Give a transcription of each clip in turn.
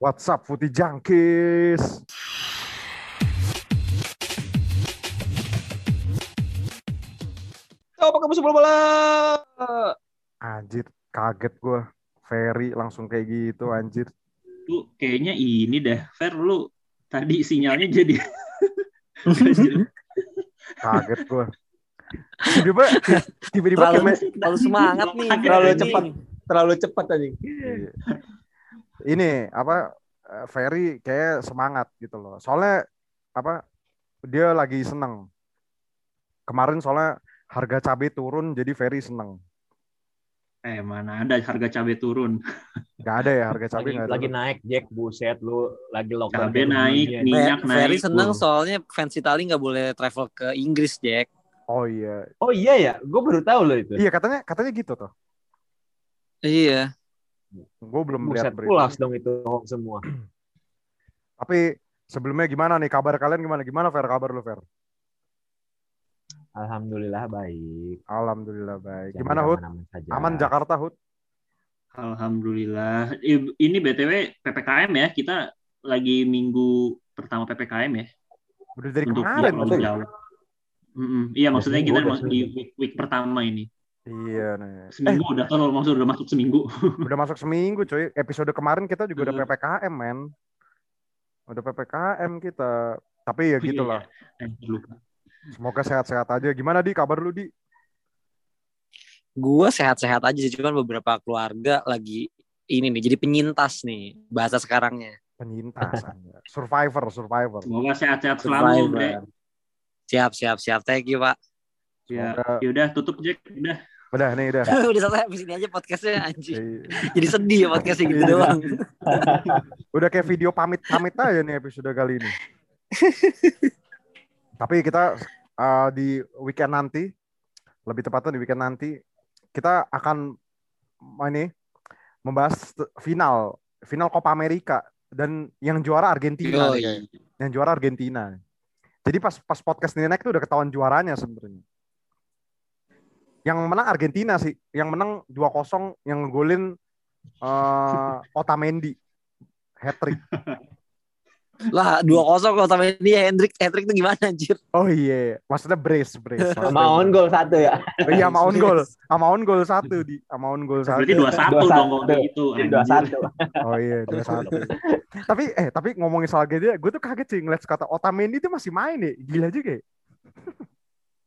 What's up, Putih Jangkis? apa kamu sebelum bola? Anjir, kaget gue. Ferry langsung kayak gitu, anjir. Lu kayaknya ini dah, Fer, lu tadi sinyalnya jadi kaget gue. Tiba-tiba, tiba-tiba terlalu, semangat nih, terlalu cepat, terlalu cepat tadi. Ini apa eh, Ferry kayak semangat gitu loh. Soalnya apa dia lagi seneng. Kemarin soalnya harga cabai turun jadi Ferry seneng. eh mana ada harga cabai turun. Gak ada ya harga cabai Lagi, lagi naik Jack, buset lu lagi lockdown. Cabai naik, dunia. minyak Fe- Ferry naik. seneng soalnya fans Itali nggak boleh travel ke Inggris, Jack. Oh iya. Oh iya ya, gue baru tahu loh itu. Iya katanya katanya gitu tuh. Iya. Gue belum lihat Buset, berita. pulas dong itu hoax semua. Tapi sebelumnya gimana nih kabar kalian gimana? Gimana Fer kabar lu Fer? Alhamdulillah baik. Alhamdulillah baik. Jangan Gimana Hud? Aman Jakarta Hud? Alhamdulillah. Ini BTW PPKM ya, kita lagi minggu pertama PPKM ya. Udah dari untuk kemarin. Iya, maksudnya kita di week, week pertama ini. Iya nih. Eh, Seminggu udah kan maksudnya udah masuk seminggu. udah masuk seminggu cuy. Episode kemarin kita juga udah. PPKM men. Udah PPKM kita. Tapi ya Iya, gitulah. Eh, lupa. Semoga sehat-sehat aja. Gimana di kabar lu di? Gua sehat-sehat aja sih, cuman beberapa keluarga lagi ini nih jadi penyintas nih bahasa sekarangnya. Penyintas. Anda. survivor, survivor. Semoga sehat-sehat selalu, Bre. Siap, siap, siap. Thank you, Pak. Ya, Semoga yaudah tutup Jack, udah. Udah nih udah. Udah selesai habis ini aja podcastnya anjing. Iya. Jadi sedih ya podcastnya gitu Iya. doang. Udah kayak video pamit-pamit aja nih episode kali ini. Tapi kita uh, di weekend nanti, lebih tepatnya di weekend nanti, kita akan ini membahas final, final Copa America dan yang juara Argentina. Yoi. kayaknya. Yang juara Argentina. Jadi pas pas podcast ini naik tuh udah ketahuan juaranya sebenarnya. Yang menang Argentina sih, yang menang 2-0 yang ngegolin uh, Otamendi hat trick. Lah 2-0 kalau sama ini Hendrik Hendrik itu gimana anjir? Oh iya, maksudnya brace, brace. Sama on goal satu ya. Iya, sama on goal. Sama on goal satu di, sama on goal satu. Berarti 21 dong kalau gitu. Dua satu. Oh iya, dua satu. tapi eh tapi ngomongin soal dia, gue tuh kaget sih ngeliat kata Otamendi itu masih main ya. Gila juga ya.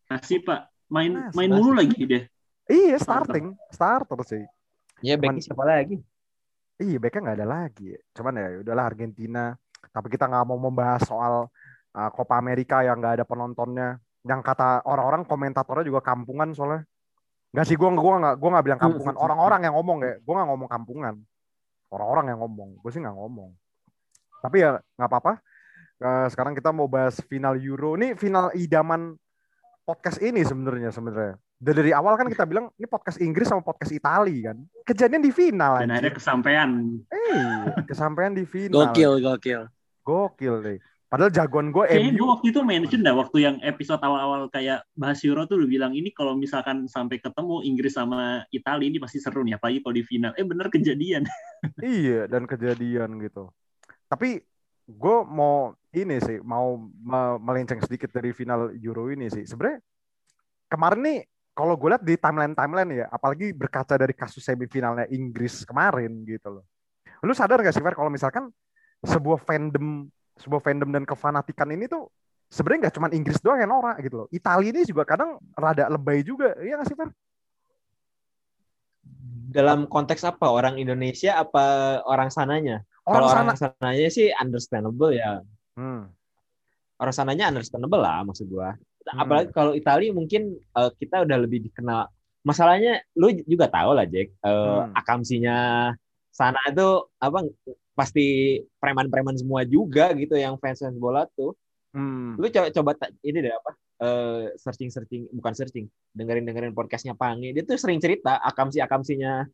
Masih, Pak. Main Masih, main mulu lagi dia. Iya, starting, starter sih. Ya Cuman- backnya siapa lagi? Iya, backnya nggak ada lagi. Cuman ya udahlah Argentina. Tapi kita nggak mau membahas soal uh, Copa America yang nggak ada penontonnya. Yang kata orang-orang komentatornya juga kampungan soalnya. Nggak sih, gue gua nggak gua nggak bilang kampungan. Orang-orang yang ngomong ya, gue nggak ngomong kampungan. Orang-orang yang ngomong, gue sih nggak ngomong. Tapi ya nggak apa-apa. Eh, sekarang kita mau bahas final Euro. Ini final idaman podcast ini sebenarnya sebenarnya. Dari dari awal kan kita bilang ini podcast Inggris sama podcast Itali kan. Kejadian di final Dan akhirnya kesampaian. Eh, kesampaian di final. Gokil, gokil. Gokil deh. Padahal jagoan gue Kayaknya gue waktu itu mention dah waktu yang episode awal-awal kayak bahas Euro tuh lu bilang ini kalau misalkan sampai ketemu Inggris sama Italia ini pasti seru nih apalagi kalau di final. Eh bener kejadian. Iya, dan kejadian gitu. Tapi gue mau ini sih, mau me- melenceng sedikit dari final Euro ini sih. Sebenarnya kemarin nih kalau gue lihat di timeline-timeline ya, apalagi berkaca dari kasus semifinalnya Inggris kemarin gitu loh. Lu sadar gak sih Fer kalau misalkan sebuah fandom sebuah fandom dan kefanatikan ini tuh sebenarnya nggak cuma Inggris doang yang norak gitu loh. Italia ini juga kadang rada lebay juga. Iya gak sih Fer? Dalam konteks apa? Orang Indonesia apa orang sananya? Orang Kalau sana. orang sananya sih understandable ya. Hmm. Orang sananya understandable lah maksud gua. Hmm. Apalagi kalau Italia mungkin eh, kita udah lebih dikenal. Masalahnya lu juga tahu lah Jack, eh, Hmm. akamsinya sana itu apa pasti preman-preman semua juga gitu yang fans-fans bola tuh. Hmm. Lu coba coba ini deh apa? eh, searching-searching bukan searching, dengerin-dengerin podcastnya Pangi. Dia tuh sering cerita akamsi-akamsinya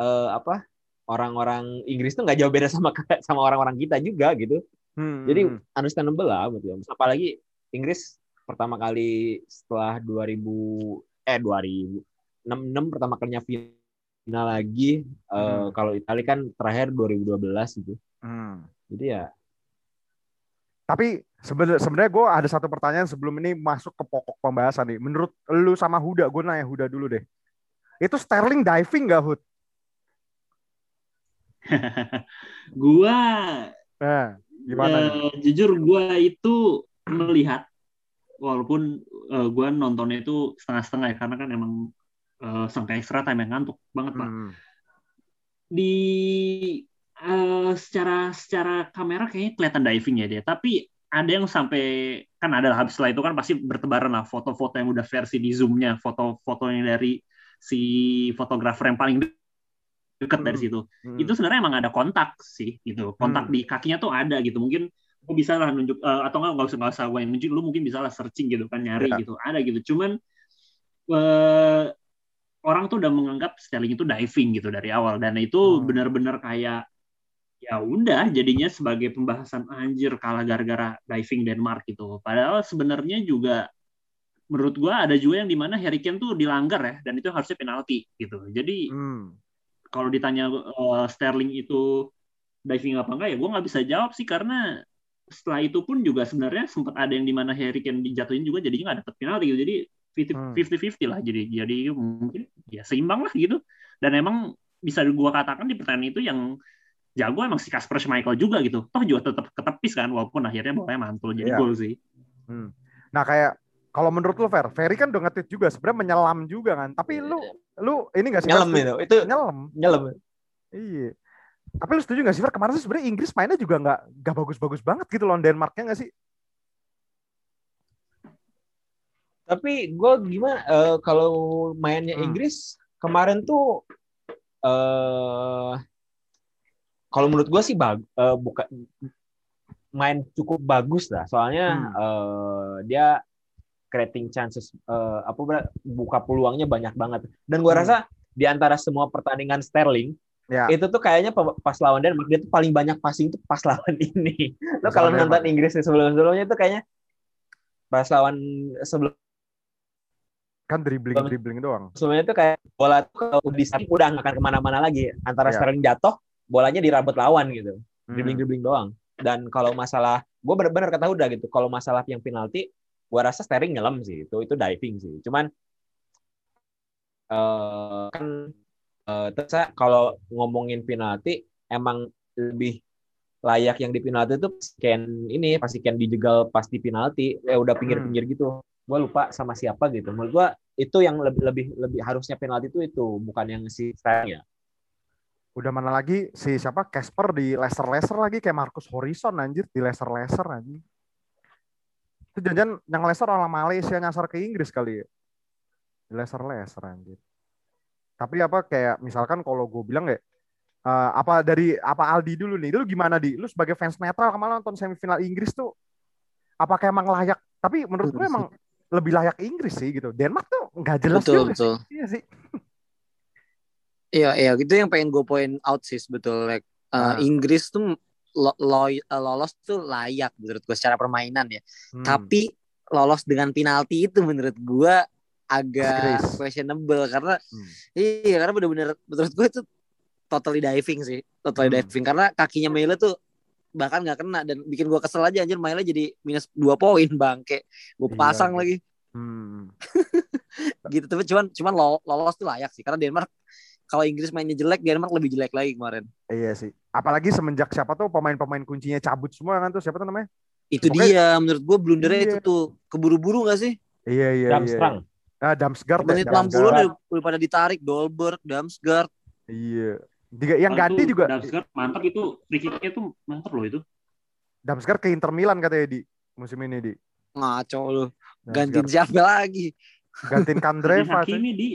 eh, apa? Orang-orang Inggris tuh nggak jauh beda sama sama orang-orang kita juga gitu. Hmm. Jadi understandable lah gitu. Apalagi Inggris pertama kali setelah 2000 eh 2006 pertama kalinya final lagi eh, Hmm. kalau Italia kan terakhir 2012 itu. Hmm. Jadi ya Tapi sebenarnya sebenarnya gue ada satu pertanyaan sebelum ini masuk ke pokok pembahasan nih. Menurut lu sama Huda, gue nanya Huda dulu deh. Itu Sterling diving gak Hud? gua Nah, gimana? eh, jujur gua itu melihat walaupun eh, gua nontonnya itu setengah-setengah ya karena kan emang eh, sampai extra time yang ngantuk banget pak. Hmm. Di eh, secara secara kamera kayaknya kelihatan diving ya dia, tapi ada yang sampai kan ada habis setelah itu kan pasti bertebaran lah foto-foto yang udah versi di zoomnya, foto-foto yang dari si fotografer yang paling dekat dari Hmm. situ Hmm. itu sebenarnya emang ada kontak sih gitu kontak Hmm. di kakinya tuh ada gitu mungkin lu bisa lah nunjuk eh, atau nggak nggak usah nggak usah gue yang nunjuk lu mungkin bisa lah searching gitu kan nyari Ya. gitu ada gitu cuman eh, orang tuh udah menganggap Sterling itu diving gitu dari awal dan itu Hmm. benar-benar kayak ya udah jadinya sebagai pembahasan anjir kalah gara-gara diving Denmark gitu padahal sebenarnya juga menurut gua ada juga yang di mana Harry Kane tuh dilanggar ya dan itu harusnya penalti gitu jadi Hmm. Kalau ditanya eh, Sterling itu diving apa enggak ya gue nggak bisa jawab sih karena setelah itu pun juga sebenarnya sempat ada yang di mana Harry Kane dijatuhin juga jadinya nggak dapet penalti gitu jadi Hmm. 50-50 lah jadi jadi mungkin ya seimbang lah gitu dan emang bisa gue katakan di pertandingan itu yang jago emang si Kasper Schmeichel juga gitu toh juga tetap ketepis kan walaupun akhirnya bolanya mantul jadi Iya. gol sih Hmm. Nah kayak kalau menurut lu Fer, Ferry kan udah nge-tweet juga sebenarnya menyelam juga kan. Tapi lu lu ini gak sih nyelam itu. Itu Nyelam. nyelam. Iya. Tapi lu setuju gak sih Fer? Kemarin sih sebenarnya Inggris mainnya juga nggak nggak bagus-bagus banget gitu lawan Denmarknya nggak sih? Tapi gue gimana eh, kalau mainnya Hmm. Inggris kemarin tuh eh kalau menurut gue sih bag, eh, bukan main cukup bagus lah. Soalnya Hmm. eh, dia creating chances eh, apa buka peluangnya banyak banget. Dan gue Hmm. rasa di antara semua pertandingan Sterling Ya. itu tuh kayaknya pas lawan Denmark dia tuh paling banyak passing tuh pas lawan ini. Lo kalau nonton. Inggris sebelum-sebelumnya tuh kayaknya pas lawan sebelum Kan dribbling-dribbling doang. sebelumnya tuh kayak bola tuh kalau di samping udah nggak akan ke mana-mana lagi antara Iya. Sterling jatuh bolanya dirabet lawan gitu Hmm. dribbling dribbling doang dan kalau masalah gue bener-bener kata udah gitu kalau masalah yang penalti gue rasa Sterling nyelam sih itu itu diving sih. Cuman eh kan eh terus saya kalau ngomongin penalti emang lebih layak yang di penalti itu Ken ini pasti Ken dijegal pas di penalti eh udah pinggir-pinggir gitu. Gue lupa sama siapa gitu. Menurut gue itu yang lebih lebih lebih harusnya penalti itu itu bukan yang si Sterling ya. Udah mana lagi si siapa? Casper di Leicester Leicester lagi kayak Marcus Horizon anjir di Leicester Leicester anjir. Itu jangan yang Leicester orang Malaysia nyasar ke Inggris kali ya. Leicester Leicester anjir. Tapi apa kayak misalkan kalau gue bilang ya eh, apa dari apa Aldi dulu nih, lu gimana di? Lu sebagai fans netral kemarin nonton semifinal Inggris tuh apakah emang layak? Tapi menurut gue emang lebih layak Inggris sih gitu. Denmark tuh nggak jelas Betul, juga betul. sih. Iya sih. Iya, iya, gitu yang pengen gue point out sih betul. Like, uh, Ah. Inggris tuh lo- lo- lolos tuh layak menurut gue secara permainan ya. Hmm. Tapi lolos dengan penalti itu menurut gue agak Disgrace. questionable karena Hmm. iya karena bener-bener menurut gue itu totally diving sih, totally Hmm. diving karena kakinya Mele tuh bahkan nggak kena dan bikin gue kesel aja anjir Mele jadi minus dua poin bangke gue Iya, pasang iya. lagi Hmm. gitu tapi cuman cuman lo- lolos tuh layak sih karena Denmark kalau Inggris mainnya jelek Denmark lebih jelek lagi kemarin Iya sih. Apalagi semenjak siapa tuh pemain-pemain kuncinya cabut semua kan tuh siapa tuh namanya? itu Pokoknya- dia menurut gue blundernya Iya. itu tuh keburu-buru gak sih Iya iya iya. Damstrang Ah, Damsgaard. menit Damsgaard. 60 udah, udah pada ditarik Dolberg Damsgaard Iya. Tiga, yang Lalu ganti juga Damsgaard mantap itu free kicknya tuh mantap loh itu Damsgaard ke Inter Milan katanya di musim ini di. ngaco lu gantiin Damsgaard. siapa lagi Gantiin Kandreva. Hakimi di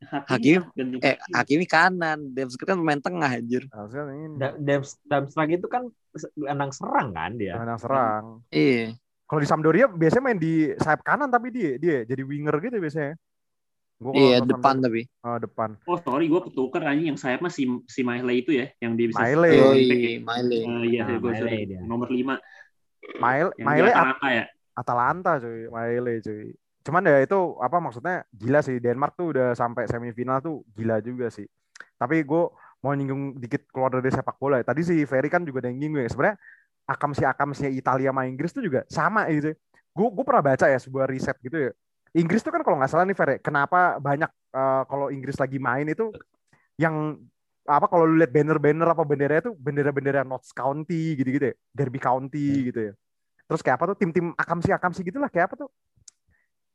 Hakim- ganti eh Hakimi. Hakimi kanan Damsgaard kan pemain tengah anjir Harusnya ini itu kan gelandang serang kan dia gelandang serang. iya Kalau di Sampdoria biasanya main di sayap kanan tapi dia dia jadi winger gitu biasanya. Gua iya depan tapi Oh, depan. oh sorry gue ketukar anjing yang sayap mah si si Mahle itu ya yang dia bisa Mahle. Yo, yoi ya. Maile Eh, iya Nah, gue Mahle dia. nomor 5 Maile Maile At- Atalanta ya Atalanta cuy, Maile cuy. Cuman ya itu apa maksudnya gila sih Denmark tuh udah sampai semifinal tuh gila juga sih. Tapi gue mau nyinggung dikit keluar dari sepak bola ya. Tadi si Ferry kan juga ada yang nyinggung ya. Sebenarnya akamsi-akamsinya Italia sama Inggris tuh juga sama gitu. Gue gue pernah baca ya sebuah riset gitu ya. Inggris tuh kan kalau nggak salah nih Ferry, kenapa banyak uh, kalau Inggris lagi main itu yang apa kalau lu lihat banner-banner apa bendera itu bendera-bendera Notts County gitu-gitu ya, Derby County hmm. gitu ya. Terus kayak apa tuh tim-tim akamsi-akamsi gitu lah kayak apa tuh?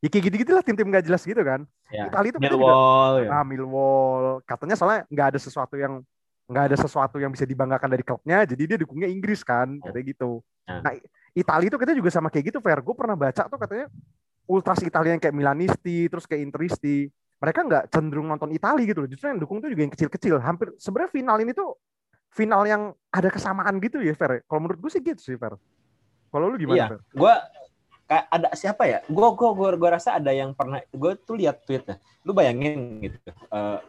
Ya kayak gitu-gitu lah tim-tim gak jelas gitu kan. Ya. Itali itu Millwall. Juga, ya. Ah, Millwall. Katanya soalnya nggak ada sesuatu yang nggak ada sesuatu yang bisa dibanggakan dari klubnya, jadi dia dukungnya Inggris kan, oh. kayak gitu. Ya. Nah, Italia itu kita juga sama kayak gitu, Fer. Gue pernah baca tuh katanya ultras Italia yang kayak Milanisti, terus kayak Interisti, mereka nggak cenderung nonton Italia gitu loh. Justru yang dukung tuh juga yang kecil-kecil. Hampir sebenarnya final ini tuh final yang ada kesamaan gitu ya, Fer. Kalau menurut gue sih gitu sih, Fer. Kalau lu gimana, iya. Fer? Gue ada siapa ya? Gue gue gue gue rasa ada yang pernah gue tuh lihat tweetnya. Lu bayangin gitu. Uh,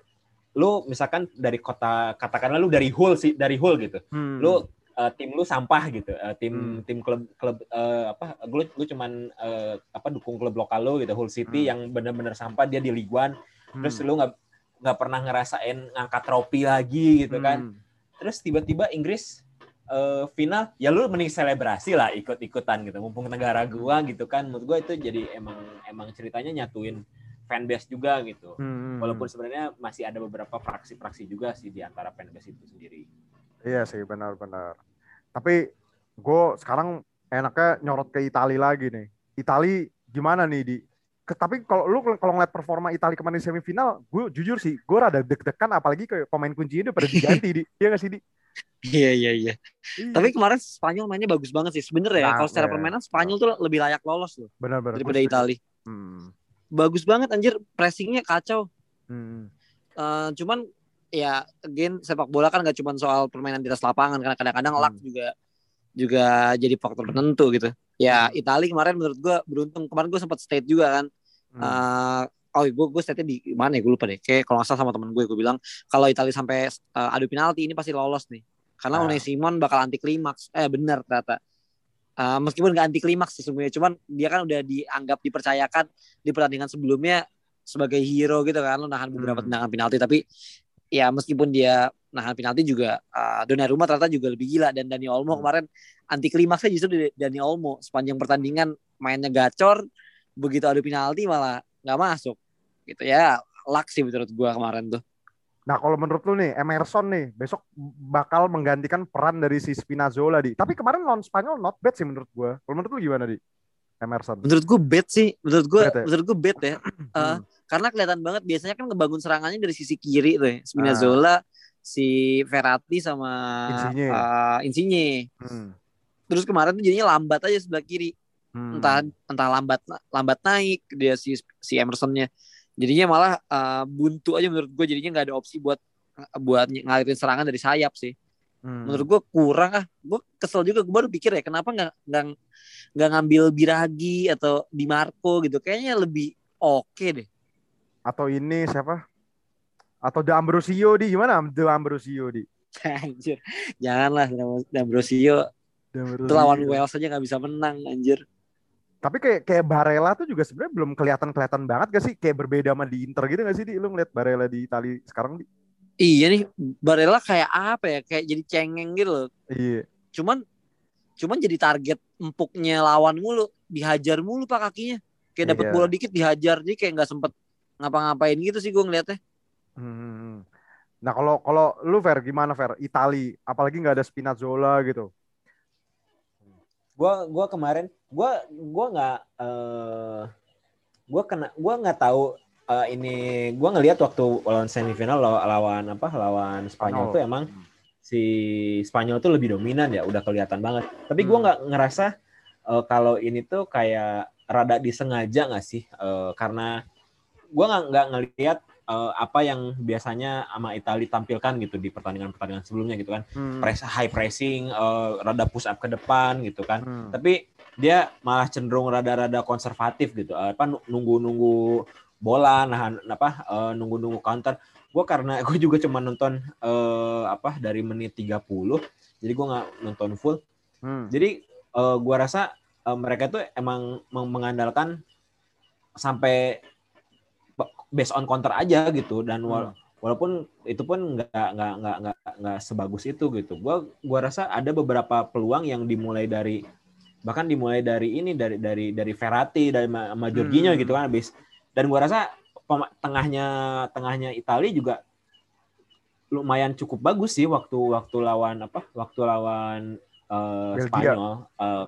lu misalkan dari kota katakanlah lu dari Hull sih dari Hull gitu. Hmm. Lu uh, tim lu sampah gitu uh, tim hmm. tim klub klub uh, apa lu lu cuman uh, apa dukung klub lokal lu gitu Hull City hmm. yang benar-benar sampah dia di Ligue 1 hmm. terus lu nggak nggak pernah ngerasain ngangkat trofi lagi gitu kan hmm. terus tiba-tiba Inggris uh, final ya lu mending selebrasi lah ikut-ikutan gitu mumpung negara gua gitu kan menurut gua itu jadi emang emang ceritanya nyatuin fanbase juga gitu hmm. walaupun sebenarnya masih ada beberapa fraksi-fraksi juga sih di antara fanbase itu sendiri Iya sih benar-benar. Tapi gue sekarang enaknya nyorot ke Italia lagi nih. Italia gimana nih di? Tapi kalau lu kalau ngeliat performa Italia kemarin semifinal, gue jujur sih, gue rada deg-degan apalagi kayak pemain kuncinya udah pada diganti di. Iya gak sih di? Iya iya iya. Tapi kemarin Spanyol mainnya bagus banget sih. Sebenernya ya, nah, kalau secara ya. permainan Spanyol tuh lebih layak lolos loh. Benar-benar. Daripada Italia. Hmm. Bagus banget anjir, pressingnya kacau. Hmm. Uh, cuman ya again sepak bola kan gak cuma soal permainan di atas lapangan karena kadang-kadang hmm. luck juga juga jadi faktor penentu gitu. Ya hmm. Italia kemarin menurut gue beruntung kemarin gue sempat state juga kan. Hmm. Uh, oh gue gue state di mana ya gue lupa deh. Kayak kalau salah sama temen gue gue bilang kalau Italia sampai uh, adu penalti ini pasti lolos nih. Karena nah. Simon bakal anti klimaks. Eh benar ternyata. Uh, meskipun gak anti klimaks sesungguhnya, cuman dia kan udah dianggap dipercayakan di pertandingan sebelumnya sebagai hero gitu kan, lo nahan beberapa hmm. tendangan penalti. Tapi ya meskipun dia nahan penalti juga uh, Donnarumma ternyata juga lebih gila dan Dani Olmo hmm. kemarin anti klimaksnya justru di Dani Olmo sepanjang pertandingan mainnya gacor begitu adu penalti malah nggak masuk gitu ya luck sih menurut gua kemarin tuh. Nah kalau menurut lu nih Emerson nih besok bakal menggantikan peran dari si Spinazzola di. Tapi kemarin lawan Spanyol not bad sih menurut gua. Kalau menurut lu gimana di? Emerson. Menurut gua bad sih. Menurut gua ya? menurut gua bad ya. Uh, karena kelihatan banget biasanya kan ngebangun serangannya dari sisi kiri tuh ya. Spinazzola, ah. si Verratti sama Insigne. Uh, Insigne. Hmm. Terus kemarin tuh jadinya lambat aja sebelah kiri. Hmm. Entah entah lambat lambat naik dia si si Emersonnya. Jadinya malah uh, buntu aja menurut gue jadinya nggak ada opsi buat buat ngalirin serangan dari sayap sih. Hmm. Menurut gue kurang ah. Gue kesel juga gue baru pikir ya kenapa nggak nggak ngambil Biragi atau Di Marco gitu. Kayaknya lebih oke okay deh atau ini siapa? Atau De Ambrosio di gimana? De Ambrosio di. anjir. Janganlah De Ambrosio. De Ambrosio. Itu lawan Wales aja nggak bisa menang anjir. Tapi kayak kayak Barella tuh juga sebenarnya belum kelihatan-kelihatan banget gak sih? Kayak berbeda sama di Inter gitu gak sih? Di? Lu ngeliat Barella di Itali sekarang di? Iya nih, Barella kayak apa ya? Kayak jadi cengeng gitu loh. Iya. Cuman cuman jadi target empuknya lawan mulu, dihajar mulu pak kakinya. Kayak dapat iya. bola dikit dihajar, jadi kayak nggak sempet ngapa-ngapain gitu sih gue ngeliatnya. Hmm. Nah kalau kalau lu Fer gimana Fer? Itali, apalagi nggak ada Spinazzola gitu. Gua gua kemarin gua gua nggak uh, gua kena gua nggak tahu uh, ini gua ngelihat waktu lawan semifinal lawan apa lawan Spanyol oh. tuh emang si Spanyol tuh lebih dominan ya udah kelihatan banget. Tapi gua hmm. nggak ngerasa uh, kalau ini tuh kayak rada disengaja nggak sih uh, karena gue nggak nggak ngelihat uh, apa yang biasanya sama Italia tampilkan gitu di pertandingan-pertandingan sebelumnya gitu kan hmm. press high pressing uh, rada push up ke depan gitu kan hmm. tapi dia malah cenderung rada-rada konservatif gitu uh, apa nunggu-nunggu bola nahan apa uh, nunggu-nunggu counter gue karena gue juga cuma nonton uh, apa dari menit 30 jadi gue nggak nonton full hmm. jadi uh, gue rasa uh, mereka tuh emang mengandalkan sampai based on counter aja gitu. Dan hmm. walaupun itu pun nggak nggak nggak nggak nggak sebagus itu gitu. Gua gua rasa ada beberapa peluang yang dimulai dari bahkan dimulai dari ini dari dari dari Verratti dari sama Jorginho hmm. gitu kan habis. Dan gua rasa tengahnya tengahnya Italia juga lumayan cukup bagus sih waktu waktu lawan apa? Waktu lawan uh, Spanyol uh,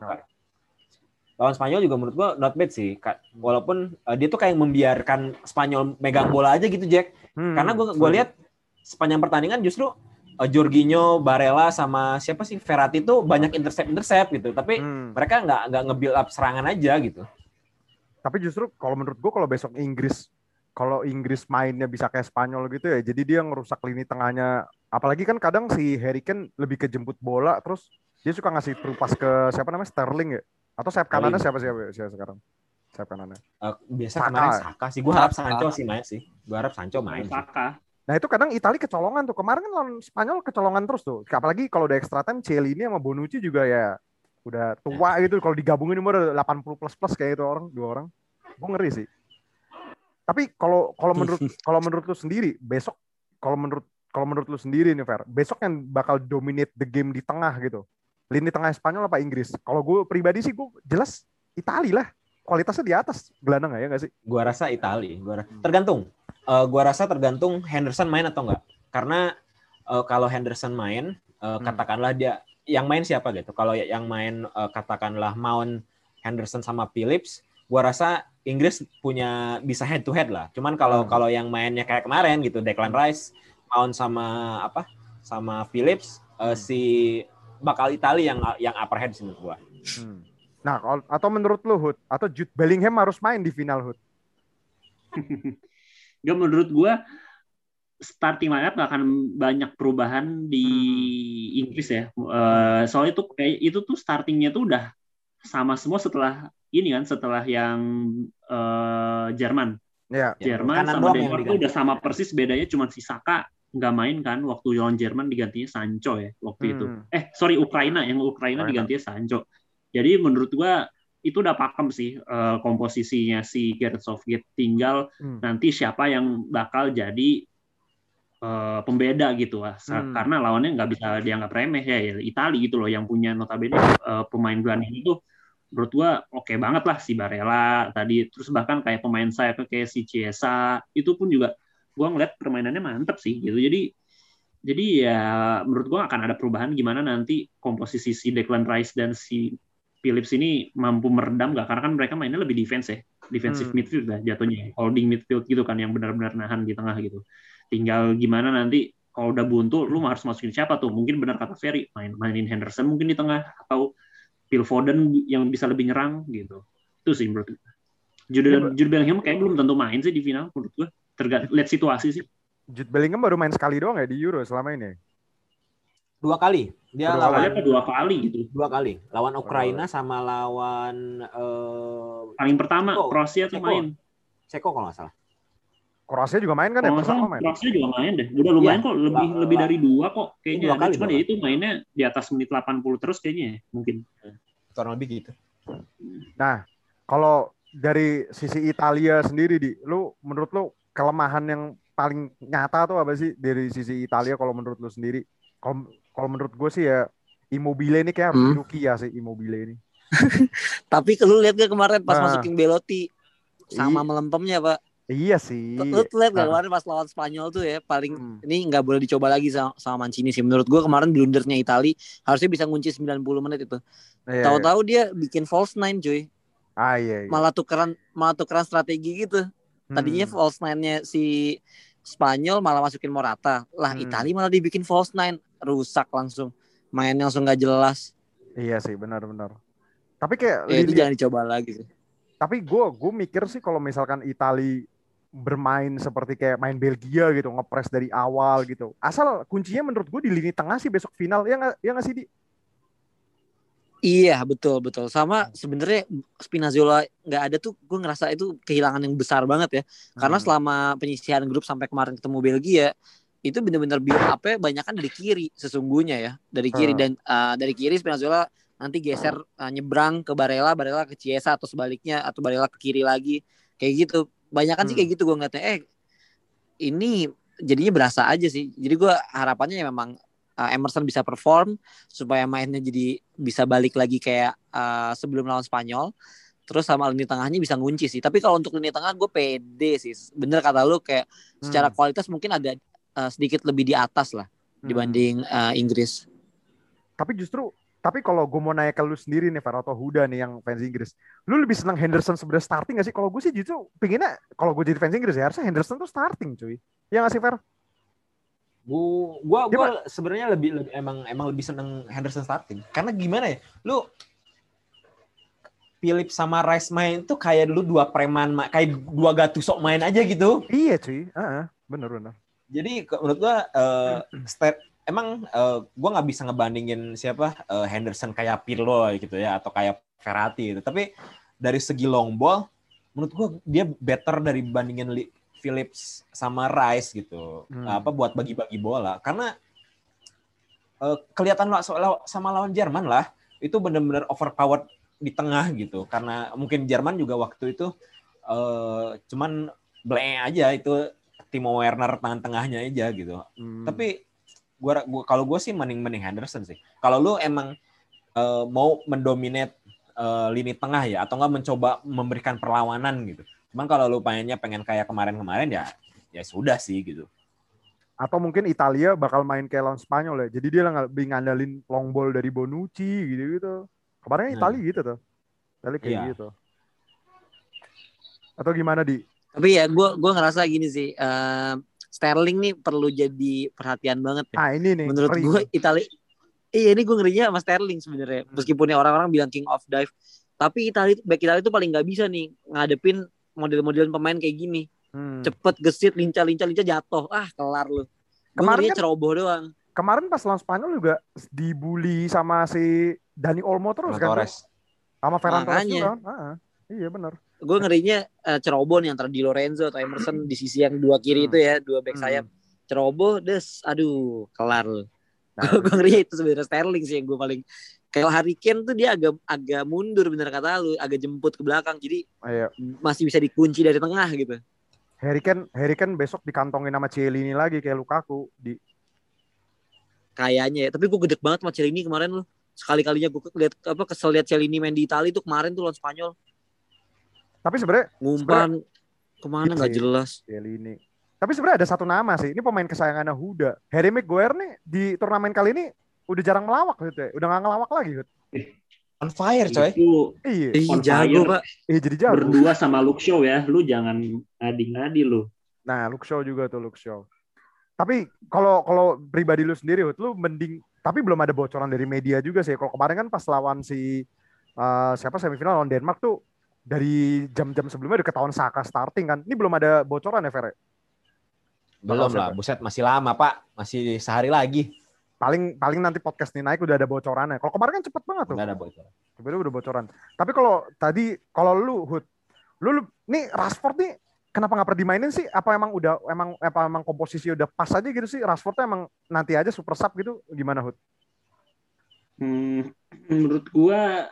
lawan Spanyol juga menurut gua not bad sih walaupun uh, dia tuh kayak membiarkan Spanyol megang bola aja gitu Jack hmm, karena gua gua lihat sepanjang pertandingan justru uh, Jorginho, Barella sama siapa sih Verratti tuh banyak intercept intercept gitu tapi hmm. mereka nggak nggak nge-build up serangan aja gitu tapi justru kalau menurut gua kalau besok Inggris kalau Inggris mainnya bisa kayak Spanyol gitu ya, jadi dia ngerusak lini tengahnya. Apalagi kan kadang si Harry Kane lebih ke jemput bola, terus dia suka ngasih terupas ke siapa namanya Sterling ya? Atau sayap kanannya siapa siapa, siapa sekarang? Sayap kanannya. Uh, biasa Saka. kemarin Saka sih. Gue harap Sancho sih main sih. Gue harap Sancho main. Saka. Nah itu kadang Italia kecolongan tuh. Kemarin kan lawan Spanyol kecolongan terus tuh. Apalagi kalau udah extra time, ini sama Bonucci juga ya udah tua gitu. Kalau digabungin umur 80 plus plus kayak itu orang dua orang. Gue ngeri sih. Tapi kalau kalau menurut kalau menurut lu sendiri besok kalau menurut kalau menurut lu sendiri nih Fer, besok yang bakal dominate the game di tengah gitu. Lini tengah Spanyol apa Inggris? Kalau gue pribadi sih gue jelas Itali lah. Kualitasnya di atas gelandang ya nggak sih? Gua rasa Itali. Gua rasa, tergantung. Uh, gua rasa tergantung Henderson main atau enggak. Karena uh, kalau Henderson main, uh, hmm. katakanlah dia yang main siapa gitu. Kalau yang main uh, katakanlah Mount, Henderson sama Phillips, gua rasa Inggris punya bisa head to head lah. Cuman kalau hmm. kalau yang mainnya kayak kemarin gitu, Declan Rice, Mount sama apa? sama Phillips uh, si bakal Italia yang yang upper sih menurut gua. Hmm. Nah, atau menurut lu Hood atau Jude Bellingham harus main di final Hood? Gak menurut gua starting lineup gak akan banyak perubahan di hmm. Inggris ya. Uh, soalnya itu kayak itu tuh startingnya tuh udah sama semua setelah ini kan setelah yang uh, Jerman. Ya. Jerman ya, sama Denmark itu udah sama persis bedanya cuma si Saka nggak main kan waktu lawan Jerman digantinya Sancho ya waktu hmm. itu. Eh sorry Ukraina yang Ukraina Ukraina. digantinya Sancho. Jadi menurut gua itu udah pakem sih uh, komposisinya si Gareth Southgate. Tinggal hmm. nanti siapa yang bakal jadi uh, pembeda gitu lah. Hmm. Karena lawannya nggak bisa dianggap remeh ya, ya Italia gitu loh yang punya notabene uh, pemain gelandang itu menurut gua oke okay banget lah si Barella tadi terus bahkan kayak pemain saya kayak si Ciesa itu pun juga gua ngeliat permainannya mantep sih gitu jadi jadi ya menurut gua akan ada perubahan gimana nanti komposisi si Declan Rice dan si Phillips ini mampu meredam gak karena kan mereka mainnya lebih defense ya defensive hmm. midfield lah jatuhnya holding midfield gitu kan yang benar-benar nahan di tengah gitu tinggal gimana nanti kalau udah buntu lu harus masukin siapa tuh mungkin benar kata Ferry main mainin Henderson mungkin di tengah atau Phil Foden yang bisa lebih nyerang gitu. Itu sih menurut gue. Jude, Jude Bellingham kayak belum tentu main sih di final menurut gue. Tergantung lihat situasi sih. Jude Bellingham baru main sekali doang ya di Euro selama ini. Dua kali. Dia dua lawan kali dua kali gitu. Dua kali. Lawan Ukraina oh. sama lawan uh, paling pertama Ceko. Kroasia tuh main. Ceko kalau nggak salah. Kroasia juga main kan ya? Kroasia, main. Kroasia juga main deh. Udah lumayan ya, kok, lebih la, lebih dari dua kok kayaknya. Dua kali, Cuman ya itu mainnya di atas menit 80 terus kayaknya ya, mungkin. Kurang lebih gitu. Nah, kalau dari sisi Italia sendiri di, lu menurut lu kelemahan yang paling nyata tuh apa sih dari sisi Italia kalau menurut lu sendiri? Kalau kalau menurut gue sih ya Immobile ini kayak harus hmm. ya sih Immobile ini. Tapi kalau lihat gak kemarin pas nah. masukin Belotti sama melempemnya pak Iya sih. Lu lihat gak kemarin pas lawan Spanyol tuh ya paling hmm. ini nggak boleh dicoba lagi sama, sama Mancini sih. Menurut gua kemarin blundernya Itali harusnya bisa ngunci 90 menit itu. Iya, Tahu-tahu iya. dia bikin false nine cuy. Ah iya, iya. Malah tukeran malah tukeran strategi gitu. Tadinya hmm. false nine-nya si Spanyol malah masukin Morata. Lah hmm. Itali malah dibikin false nine, rusak langsung. Mainnya langsung gak jelas. Iya sih, benar-benar. Tapi kayak ya, itu jangan dicoba lagi sih. Tapi gue gue mikir sih kalau misalkan Itali bermain seperti kayak main Belgia gitu, ngepres dari awal gitu. Asal kuncinya menurut gue di lini tengah sih besok final ya nggak ya nggak sih di? Iya betul betul sama sebenarnya Spinazzola nggak ada tuh gue ngerasa itu kehilangan yang besar banget ya karena hmm. selama penyisihan grup sampai kemarin ketemu Belgia itu benar-benar build up banyak kan dari kiri sesungguhnya ya dari kiri hmm. dan uh, dari kiri Spinazzola nanti geser uh, nyebrang ke Barella Barella ke Chiesa atau sebaliknya atau Barella ke kiri lagi kayak gitu banyak kan hmm. sih kayak gitu gue ngeliatnya eh ini jadinya berasa aja sih. Jadi gue harapannya ya memang uh, Emerson bisa perform supaya mainnya jadi bisa balik lagi kayak uh, sebelum lawan Spanyol. Terus sama lini tengahnya bisa ngunci sih. Tapi kalau untuk lini tengah gue pede sih. Bener kata lu kayak hmm. secara kualitas mungkin ada uh, sedikit lebih di atas lah hmm. dibanding uh, Inggris. Tapi justru tapi kalau gue mau nanya ke lu sendiri nih, Fer, atau Huda nih yang fans Inggris, lu lebih senang Henderson sebenarnya starting gak sih? Kalau gue sih justru pinginnya, kalau gue jadi fans Inggris ya harusnya Henderson tuh starting, cuy. Ya gak sih, Fer? Gua, gua, gua sebenarnya lebih, lebih emang emang lebih seneng Henderson starting. Karena gimana ya, lu Philip sama Rice main tuh kayak dulu dua preman, kayak dua gatusok main aja gitu. Iya cuy, uh -huh. bener bener. Jadi menurut gua uh, step emang uh, gue nggak bisa ngebandingin siapa uh, Henderson kayak Pirlo gitu ya atau kayak Verratti gitu. Tapi dari segi long ball, menurut gue dia better dari bandingin Phillips sama Rice gitu. Hmm. Apa buat bagi-bagi bola? Karena uh, kelihatan lah sama lawan Jerman lah, itu benar-benar overpowered di tengah gitu. Karena mungkin Jerman juga waktu itu uh, cuman bleh aja itu Timo Werner tangan tengahnya aja gitu. Hmm. Tapi gua, gua kalau gue sih mending mending Henderson sih. Kalau lu emang uh, mau mendominate uh, lini tengah ya atau enggak mencoba memberikan perlawanan gitu. Cuman kalau lu pengennya pengen kayak kemarin-kemarin ya ya sudah sih gitu. Atau mungkin Italia bakal main kayak lawan Spanyol ya. Jadi dia lebih ngandalin long ball dari Bonucci gitu-gitu. Kemarin nah. Italia gitu tuh. Italia kayak iya. gitu. Atau gimana di? Tapi ya gue gue ngerasa gini sih. Uh, Sterling nih perlu jadi perhatian banget ya. Ah ini nih. Menurut gue Italia Iya ini gue ngerinya sama Sterling sebenarnya. Hmm. Meskipun ya orang-orang bilang king of dive, tapi Italia back Italia itu paling nggak bisa nih ngadepin model-model pemain kayak gini. Hmm. Cepet gesit, lincah-lincah, lincah jatuh. Ah kelar lu. Kemarin kan, ceroboh doang. Kemarin pas lawan Spanyol juga dibully sama si Dani Olmo terus kan. Torres. Sama Ferran Torres juga. Ah, iya benar gue ngerinya uh, ceroboh nih antara Di Lorenzo atau Emerson di sisi yang dua kiri hmm. itu ya dua back hmm. sayap ceroboh des aduh kelar nah, gue ngerinya itu sebenarnya Sterling sih yang gue paling kalau Harry Kane tuh dia agak agak mundur bener kata lu agak jemput ke belakang jadi Ayo. masih bisa dikunci dari tengah gitu Harry Kane Harry Kane besok dikantongin sama ini lagi kayak Lukaku di kayaknya ya tapi gue gede banget sama ini kemarin lu sekali kalinya gue lihat apa kesel lihat Celini main di Italia tuh kemarin tuh lawan Spanyol tapi sebenarnya ngumpan ke mana nggak jelas. ini. Tapi sebenarnya ada satu nama sih. Ini pemain kesayangannya Huda. Harry Maguire nih di turnamen kali ini udah jarang melawak gitu ya. Udah nggak ngelawak lagi gitu. On fire coy. Itu iya. On jago, Pak. Iya jadi jago. Berdua sama Luke Shaw ya. Lu jangan ngadi-ngadi lu. Nah, Luke Shaw juga tuh Luke Shaw. Tapi kalau kalau pribadi lu sendiri, lu mending tapi belum ada bocoran dari media juga sih. Kalau kemarin kan pas lawan si uh, siapa semifinal lawan Denmark tuh dari jam-jam sebelumnya udah ketahuan Saka starting kan. Ini belum ada bocoran ya, Fere? Belum lah, buset masih lama, Pak. Masih sehari lagi. Paling paling nanti podcast ini naik udah ada bocorannya. Kalau kemarin kan cepet banget tuh. Udah ada bocoran. Sebenarnya udah bocoran. Tapi kalau tadi kalau lu Hud, lu, lu nih Rashford nih kenapa nggak pernah dimainin sih? Apa emang udah emang apa emang komposisi udah pas aja gitu sih? Rashfordnya emang nanti aja super sub gitu gimana Hud? Hmm, menurut gua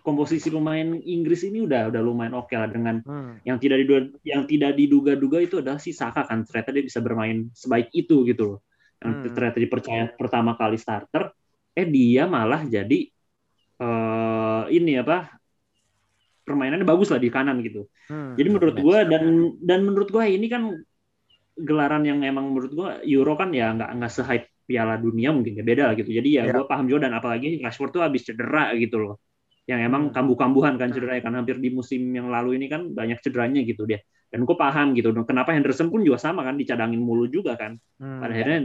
komposisi pemain Inggris ini udah udah lumayan oke okay lah dengan hmm. yang tidak diduga yang tidak diduga-duga itu adalah si Saka kan ternyata dia bisa bermain sebaik itu gitu loh yang hmm. ternyata dipercaya pertama kali starter eh dia malah jadi uh, ini apa permainannya bagus lah di kanan gitu hmm. jadi menurut gue dan dan menurut gue ini kan gelaran yang emang menurut gue Euro kan ya nggak nggak sehype Piala Dunia mungkin ya beda lah gitu jadi ya, ya. gue paham juga dan apalagi Rashford tuh habis cedera gitu loh yang emang hmm. kambuh-kambuhan kan cederanya kan hampir di musim yang lalu ini kan banyak cederanya gitu dia dan gue paham gitu kenapa Henderson pun juga sama kan dicadangin mulu juga kan hmm. pada akhirnya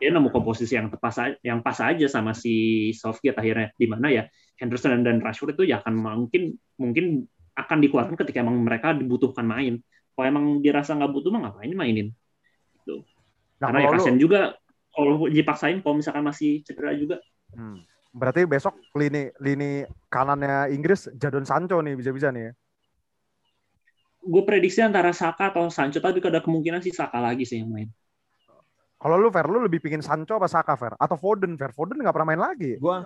dia nemu komposisi yang tepat yang pas aja sama si Southgate akhirnya di mana ya Henderson dan Rashford itu ya akan mungkin mungkin akan dikeluarkan ketika emang mereka dibutuhkan main kalau emang dirasa nggak butuh mah ngapain mainin gitu. nah, karena ya kasian juga kalau dipaksain kalau misalkan masih cedera juga hmm Berarti besok lini lini kanannya Inggris Jadon Sancho nih bisa-bisa nih ya. Gue prediksi antara Saka atau Sancho tapi ada kemungkinan sih Saka lagi sih yang main. Kalau lu Fer, lu lebih pingin Sancho apa Saka Fer? Atau Foden Fer? Foden nggak pernah main lagi. Gue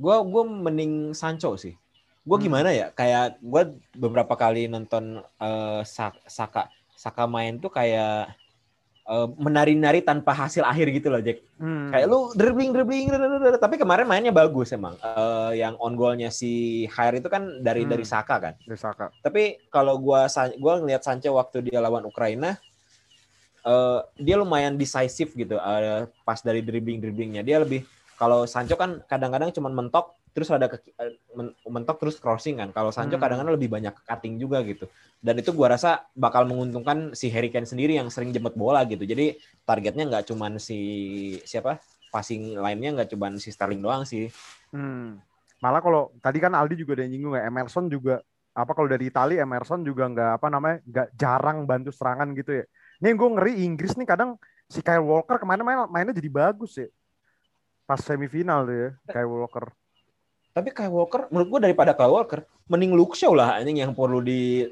gue gue mending Sancho sih. Gue hmm. gimana ya? Kayak gue beberapa kali nonton uh, Saka Saka main tuh kayak uh, menari-nari tanpa hasil akhir gitu loh Jack. Hmm. Kayak lu dribbling dribbling tapi kemarin mainnya bagus emang. Uh, yang on goalnya si Hair itu kan dari hmm. dari Saka kan. Dari Saka. Tapi kalau gua gua ngelihat Sancho waktu dia lawan Ukraina uh, dia lumayan decisive gitu uh, pas dari dribbling dribblingnya. Dia lebih kalau Sancho kan kadang-kadang cuma mentok terus ada ke, mentok terus crossing kan. Kalau Sancho hmm. kadang-kadang lebih banyak cutting juga gitu. Dan itu gua rasa bakal menguntungkan si Harry Kane sendiri yang sering jemput bola gitu. Jadi targetnya nggak cuma si siapa passing lainnya nggak cuma si Sterling doang sih. Hmm. Malah kalau tadi kan Aldi juga udah nyinggung ya Emerson juga apa kalau dari Italia Emerson juga nggak apa namanya nggak jarang bantu serangan gitu ya. Nih gue ngeri Inggris nih kadang si Kyle Walker ke mana main mainnya jadi bagus ya. Pas semifinal tuh ya Kyle Walker. Tapi Kyle Walker, menurut gue daripada Kyle Walker, mending Luke Shaw lah ini yang perlu di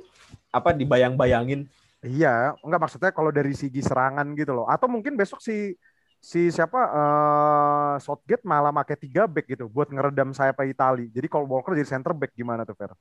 apa dibayang-bayangin. Iya, enggak maksudnya kalau dari segi serangan gitu loh. Atau mungkin besok si si siapa uh, Southgate malah pakai tiga back gitu buat ngeredam saya sayap Itali. Jadi kalau Walker jadi center back gimana tuh Fer?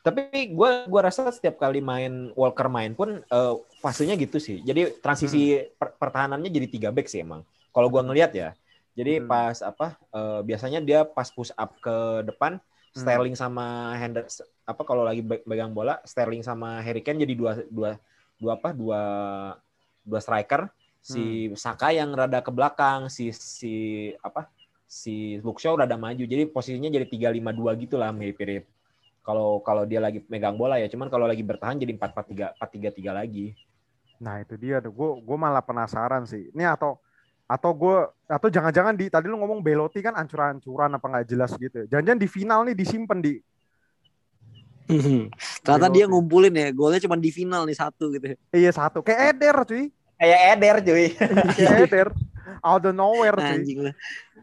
Tapi gue gua rasa setiap kali main Walker main pun uh, fasenya gitu sih. Jadi transisi hmm. per pertahanannya jadi tiga back sih emang. Kalau gue ngelihat ya. Jadi hmm. pas apa uh, biasanya dia pas push up ke depan hmm. Sterling sama Henderson apa kalau lagi pegang bola Sterling sama Harry Kane jadi dua dua dua apa dua dua striker si hmm. Saka yang rada ke belakang si si apa si Luke Shaw rada maju jadi posisinya jadi tiga lima dua gitulah mirip-mirip kalau kalau dia lagi megang bola ya cuman kalau lagi bertahan jadi empat empat tiga empat tiga tiga lagi nah itu dia tuh gue gue malah penasaran sih ini atau atau gue atau jangan-jangan di tadi lu ngomong Belotti kan ancur-ancuran apa nggak jelas gitu. Ya. Jangan-jangan di final nih disimpan di. Ternyata dia ngumpulin ya, golnya cuma di final nih satu gitu. Iya satu, kayak Eder cuy. Kayak Eder cuy. kayak Eder. Out of nowhere cuy. Anjing lah.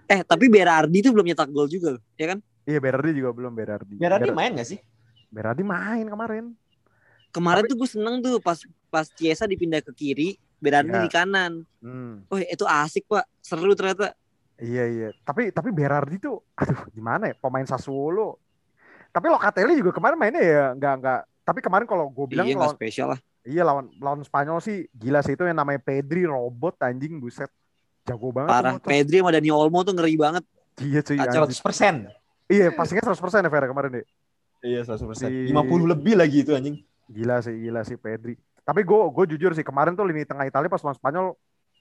Eh tapi Berardi tuh belum nyetak gol juga, ya kan? Iya Berardi juga belum Berardi. Berardi main gak sih? Berardi main kemarin. Kemarin tapi... tuh gue seneng tuh pas pas Ciesa dipindah ke kiri, Berardi ya. di kanan. Hmm. Oh itu asik pak, seru ternyata. Iya iya. Tapi tapi Berardi tuh, aduh gimana ya pemain Sassuolo. Tapi Locatelli juga kemarin mainnya ya nggak nggak. Tapi kemarin kalau gue bilang iya, lawan, spesial lah. Iya lawan lawan Spanyol sih gila sih itu yang namanya Pedri robot anjing buset. Jago banget. Parah. Pedri sama Dani Olmo tuh ngeri banget. Iya cuy. Seratus persen. Iya pastinya seratus persen ya Vera kemarin deh. Iya seratus persen. Lima puluh lebih lagi itu anjing. Gila sih gila sih Pedri. Tapi gue gue jujur sih kemarin tuh lini tengah Italia pas lawan Spanyol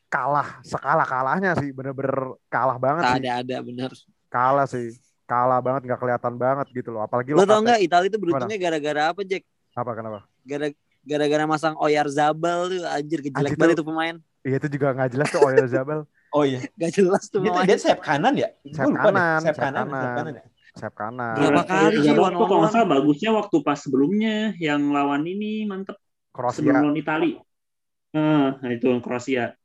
kalah sekala kalahnya sih bener-bener kalah banget ada, sih. Ada ada bener. Kalah sih kalah banget nggak kelihatan banget gitu loh apalagi lo tau nggak Italia itu beruntungnya gara-gara apa Jack? Apa kenapa? Gara gara-gara masang Oyar Zabal tuh anjir kejelek banget itu pemain. iya itu juga nggak jelas tuh Oyar Zabal. Oh iya. Nggak jelas tuh dia, dia sayap kanan ya? Sayap kanan sayap kanan, sayap kanan. ya? Sayap kanan. Berapa kali sih waktu kalau nggak salah bagusnya waktu pas sebelumnya yang lawan ini mantep Kroasia. Sebelum lawan Itali. Nah, itu Kroasia.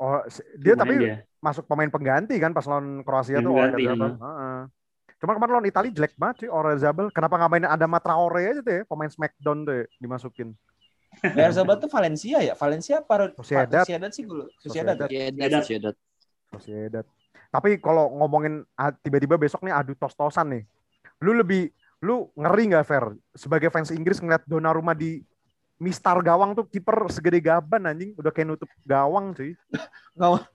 Oh, dia Lumayan tapi dia. masuk pemain pengganti kan pas lawan Kroasia tuh pengganti, oh, uh. Cuma kemarin lawan Itali jelek banget sih Oyarzabal. Kenapa nggak main ada Matraore aja tuh ya, pemain Smackdown tuh ya, dimasukin. Oyarzabal tuh Valencia ya? Valencia apa Sociedad. Sociedad sih gue. Sociedad. Sociedad. Sociedad. Sociedad. Tapi kalau ngomongin ah, tiba-tiba besok nih adu tos-tosan nih. Lu lebih lu ngeri nggak Fer sebagai fans Inggris ngeliat Donnarumma di mistar gawang tuh kiper segede gaban anjing udah kayak nutup gawang sih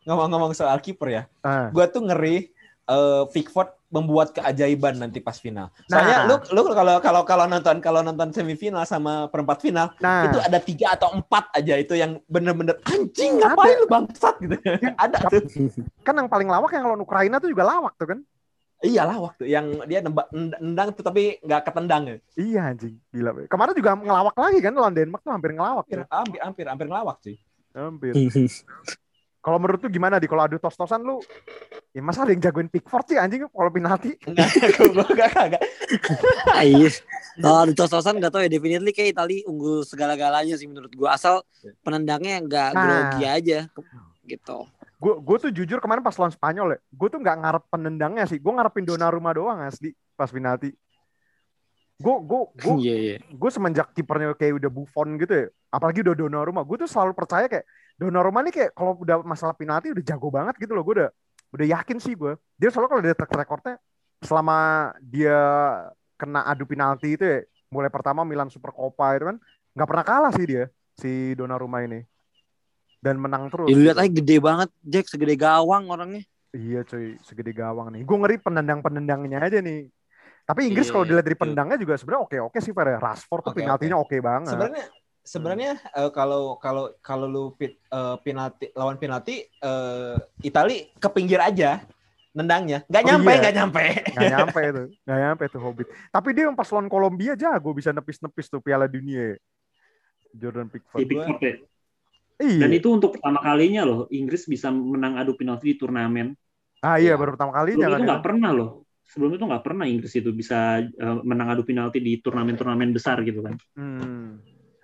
ngomong-ngomong soal kiper ya uh. gua tuh ngeri uh, Pickford membuat keajaiban nanti pas final. Soalnya nah. lu lu kalau kalau kalau nonton kalau nonton semifinal sama perempat final nah. itu ada tiga atau empat aja itu yang bener-bener anjing ngapain lu bangsat gitu. ada tuh. Kan yang paling lawak yang lawan Ukraina tuh juga lawak tuh kan. Iyalah waktu yang dia nembak nendang tuh tapi nggak ketendang ya. Iya anjing, gila. Kemarin juga ngelawak lagi kan lawan Denmark tuh hampir ngelawak. Hampir, ya. hampir, hampir, hampir ngelawak sih. Hampir. kalau menurut tuh gimana di kalau adu tos-tosan lu ya masa ada yang jagoin Pickford sih anjing kalau penalti enggak enggak enggak iya kalau adu tos-tosan enggak tahu ya definitely kayak Itali unggul segala-galanya sih menurut gua asal penendangnya enggak nah. grogi aja gitu gue gue tuh jujur kemarin pas lawan Spanyol ya gue tuh nggak ngarep penendangnya sih gue ngarepin Donnarumma doang asli pas penalti gue gue gue yeah, yeah. gue semenjak kipernya kayak udah Buffon gitu ya apalagi udah Donnarumma gue tuh selalu percaya kayak Donnarumma nih kayak kalau udah masalah penalti udah jago banget gitu loh gue udah udah yakin sih gue dia selalu kalau dia track recordnya selama dia kena adu penalti itu ya mulai pertama Milan Super Copa itu kan nggak pernah kalah sih dia si Donnarumma ini. Dan menang terus. Ya, lihat gitu. aja gede banget Jack segede gawang orangnya. Iya cuy, segede gawang nih. Gue ngeri penendang-penendangnya aja nih. Tapi Inggris Iya, kalau dilihat dari pendangnya juga sebenarnya oke-oke sih Fer. ya. Rashford tuh Oke, penaltinya oke banget. Sebenarnya sebenarnya eh, kalau kalau kalau lu pit, eh, penalti lawan penalti eh, Itali ke pinggir aja nendangnya. Nggak Oh, nyampe, iya. nggak nyampe. Nggak nyampe itu. Nggak nyampe tuh Hobbit. Tapi dia yang pas lawan Kolombia jago bisa nepis-nepis tuh Piala Dunia. Jordan Si Pickford. Pickford ya. Iya. Dan itu untuk pertama kalinya loh Inggris bisa menang adu penalti di turnamen. ah iya, Iya. baru pertama kalinya Sebelum kan. itu ya. nggak pernah loh. Sebelum itu nggak pernah Inggris itu bisa eh, menang adu penalti di turnamen-turnamen besar gitu kan. Hmm.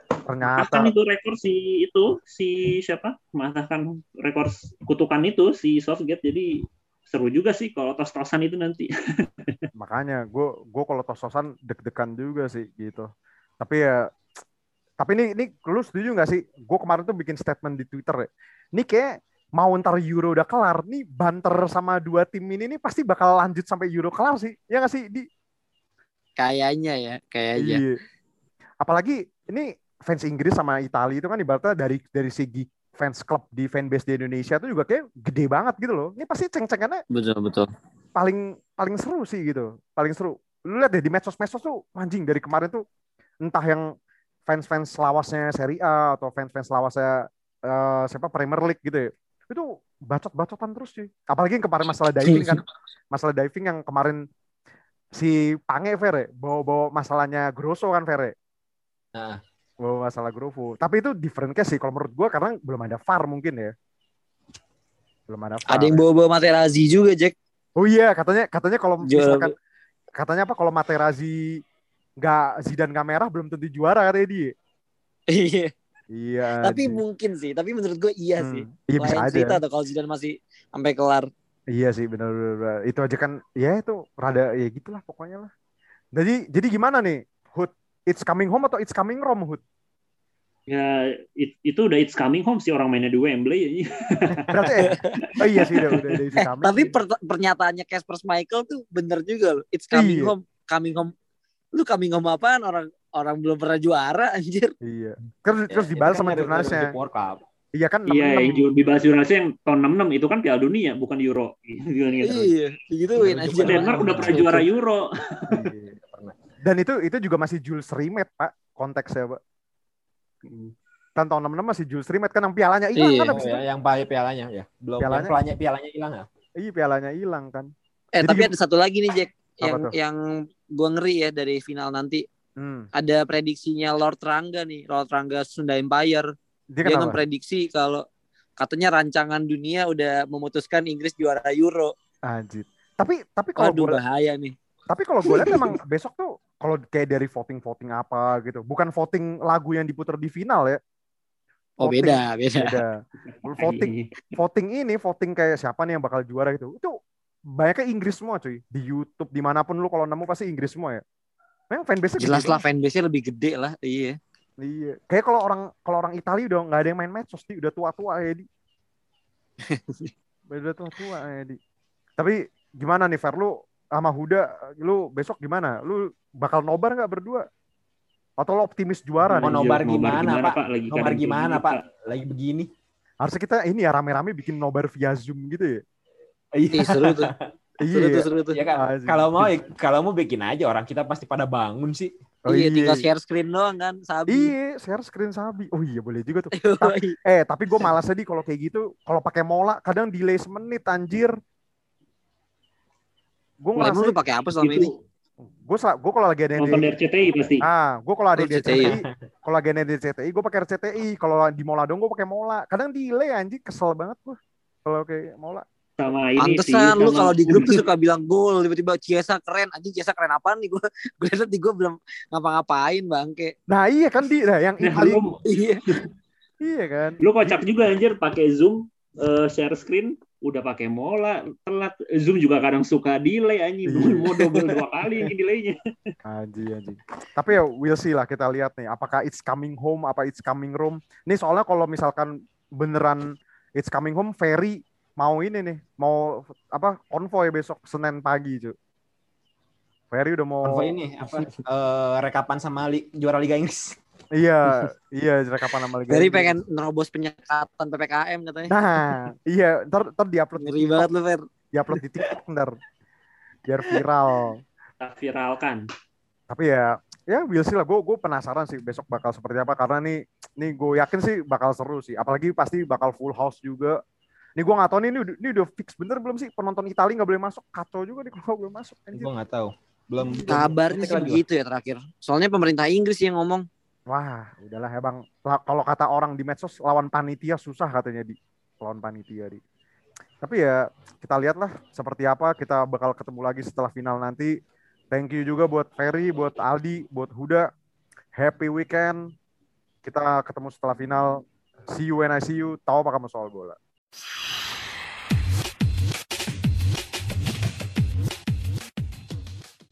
Bahkan Ternyata itu rekor si itu si siapa? Mematahkan rekor kutukan itu si Southgate. Jadi seru juga sih kalau tos-tosan itu nanti. makanya gue gue kalau tos-tosan deg-degan juga sih gitu. Tapi ya tapi ini ini lu setuju nggak sih? Gue kemarin tuh bikin statement di Twitter ya. Ini kayak mau ntar Euro udah kelar, nih banter sama dua tim ini nih pasti bakal lanjut sampai Euro kelar sih. Ya nggak sih? Di Kayaknya ya, kayaknya. Iya. Apalagi ini fans Inggris sama Italia itu kan ibaratnya dari dari segi fans klub di fanbase di Indonesia itu juga kayak gede banget gitu loh. Ini pasti ceng-cengannya Betul betul. paling paling seru sih gitu. Paling seru. Lu lihat deh di medsos-medsos tuh anjing dari kemarin tuh entah yang fans-fans lawasnya Serie A atau fans-fans lawasnya eh, siapa Premier League gitu ya. Itu bacot-bacotan terus sih. Apalagi yang kemarin masalah diving kan. Masalah diving yang kemarin si Pange Fer ya, bawa-bawa masalahnya Grosso kan ya. Nah. Bawa masalah Grosso. Tapi itu different case sih kalau menurut gua karena belum ada VAR mungkin ya. Belum ada VAR. Ada yang bawa-bawa Materazzi juga, Jack. Oh iya, katanya katanya kalau misalkan katanya apa kalau Materazzi nggak Zidane nggak merah belum tentu juara katanya dia. Iya. Iya. Tapi anjing. mungkin sih. Tapi menurut gue iya Hmm, sih. Iya bisa aja. cerita tuh kalau Zidane masih sampai kelar. Iya sih benar, benar. Itu aja kan ya itu rada ya gitulah pokoknya lah. Jadi jadi gimana nih? Hood, it's coming home atau it's coming home Hood? Ya it- itu udah it's coming home sih orang mainnya di Wembley. Berarti eh, oh iya sih udah udah, udah it's Eh, coming. tapi per- pernyataannya Casper Michael tuh bener juga loh. It's coming Iya. home, coming home. Lu coming home apaan? Orang orang belum pernah juara anjir. Iya. Terus Ya, terus itu dibalas kan sama jurnalisnya. World Cup. Iya kan Iya, 66. yang ju- dibahas jurnalisnya yang tahun 66 itu kan Piala Dunia, bukan Euro. Gitu, gitu. Iya, digituin anjir. juara. Denmark udah pernah juara Euro. Iya. Dan itu itu juga masih Jules Rimet, Pak, konteksnya, Pak. Kan tahun 66 masih Jules Rimet kan yang pialanya hilang Iya. kan habis ya, itu. yang pi- pialanya ya. Belum Pialanya? pialanya pialanya hilang ya. Iya, pialanya hilang kan. Eh, Jadi tapi ada satu lagi nih Jack yang tuh? yang gua ngeri ya dari final nanti. Hmm. Ada prediksinya Lord Rangga nih, Lord Rangga Sunda Empire. Dia Dia memprediksi kalau katanya rancangan dunia udah memutuskan Inggris juara Euro. Anjir. Tapi tapi kalau Waduh gue bahaya nih. tapi kalau gue lihat emang besok tuh kalau kayak dari voting voting apa gitu, bukan voting lagu yang diputar di final ya. Oh Voting- beda, beda. Beda. voting voting ini voting kayak siapa nih yang bakal juara gitu. Itu banyaknya Inggris semua cuy. Di YouTube di mana pun lu kalau nemu pasti Inggris semua ya. Memang fanbase Jelas lah fanbase-nya lebih gede lah. Iya. Iya. Kayak kalau orang kalau orang Italia udah nggak ada yang main medsos di udah tua-tua ya di. udah tua-tua ya di. Tapi gimana nih Fer lu sama Huda lu besok gimana? Lu bakal nobar nggak berdua? Atau lu optimis juara Mau nih? nobar gimana, Pak? Lagi Nomor kadang gimana, Pak? Lagi begini. Harusnya kita ini ya rame-rame bikin nobar via Zoom gitu ya. Ih, seru tuh. Seru tuh, Iya. seru tuh. Ya kan, kalau mau kalau mau bikin aja orang kita pasti pada bangun sih. Oh, iya, tinggal share screen doang kan, sabi. Iya, share screen sabi. Oh iya boleh juga tuh. Eh, tapi gue malas di kalau kayak gitu, kalau pakai mola kadang delay semenit anjir. Gue ngerasa lu pakai apa selama ini? Itu gue gue kalau lagi ada yang di, RCTI pasti. ah gue kalau ada Oh, di CTI. RCTI kalau lagi ada di RCTI gue pakai RCTI kalau di mola dong gue pakai mola kadang delay anjir kesel banget gue kalau kayak mola Sama ini sih. Pantesan lu sama- kalau di grup tuh suka bilang gol, tiba-tiba Ciesa keren, anjing Ciesa keren apaan nih gue? Gue liat di gue belum ngapa-ngapain bangke. nah iya kan di nah, yang Nah, lu, Iya. iya kan lu kocak juga anjir pakai Zoom eh, share screen udah pakai mola telat Zoom juga kadang suka delay anjing Iya. mau double dua kali ini delaynya anjir anjir tapi ya we'll see lah kita lihat nih apakah it's coming home apa it's coming home nih soalnya kalau misalkan beneran it's coming home ferry mau ini nih mau apa konvoy besok Senin pagi cuy Ferry udah mau Konvoy ini apa eh, rekapan sama li- juara Liga Inggris. Iya, iya rekapan sama Liga Ferry pengen nerobos penyekatan PPKM katanya. Nah, iya, ntar ntar diupload di Ngeri TikTok, banget lu, Fer. diupload di TikTok ntar. Biar viral. Kita viralkan. Tapi ya, ya we'll see lah. Gue gue penasaran sih besok bakal seperti apa karena nih nih gue yakin sih bakal seru sih. Apalagi pasti bakal full house juga. Nih gue nggak tahu nih ini, udah- ini udah fix bener belum sih penonton Italia nggak boleh masuk. Kacau juga nih kalau nggak boleh masuk. Gue nggak tahu. Belum. Kabarnya belum sih begitu ya terakhir. Soalnya pemerintah Inggris yang ngomong. Wah, udahlah ya bang. Kalau kata orang di medsos lawan panitia susah katanya di lawan panitia di. Tapi ya kita lihatlah seperti apa. Kita bakal ketemu lagi setelah final nanti. Thank you juga buat Ferry, buat Aldi, buat Huda. Happy weekend. Kita ketemu setelah final. See you when I see you. Tahu apa kamu soal bola.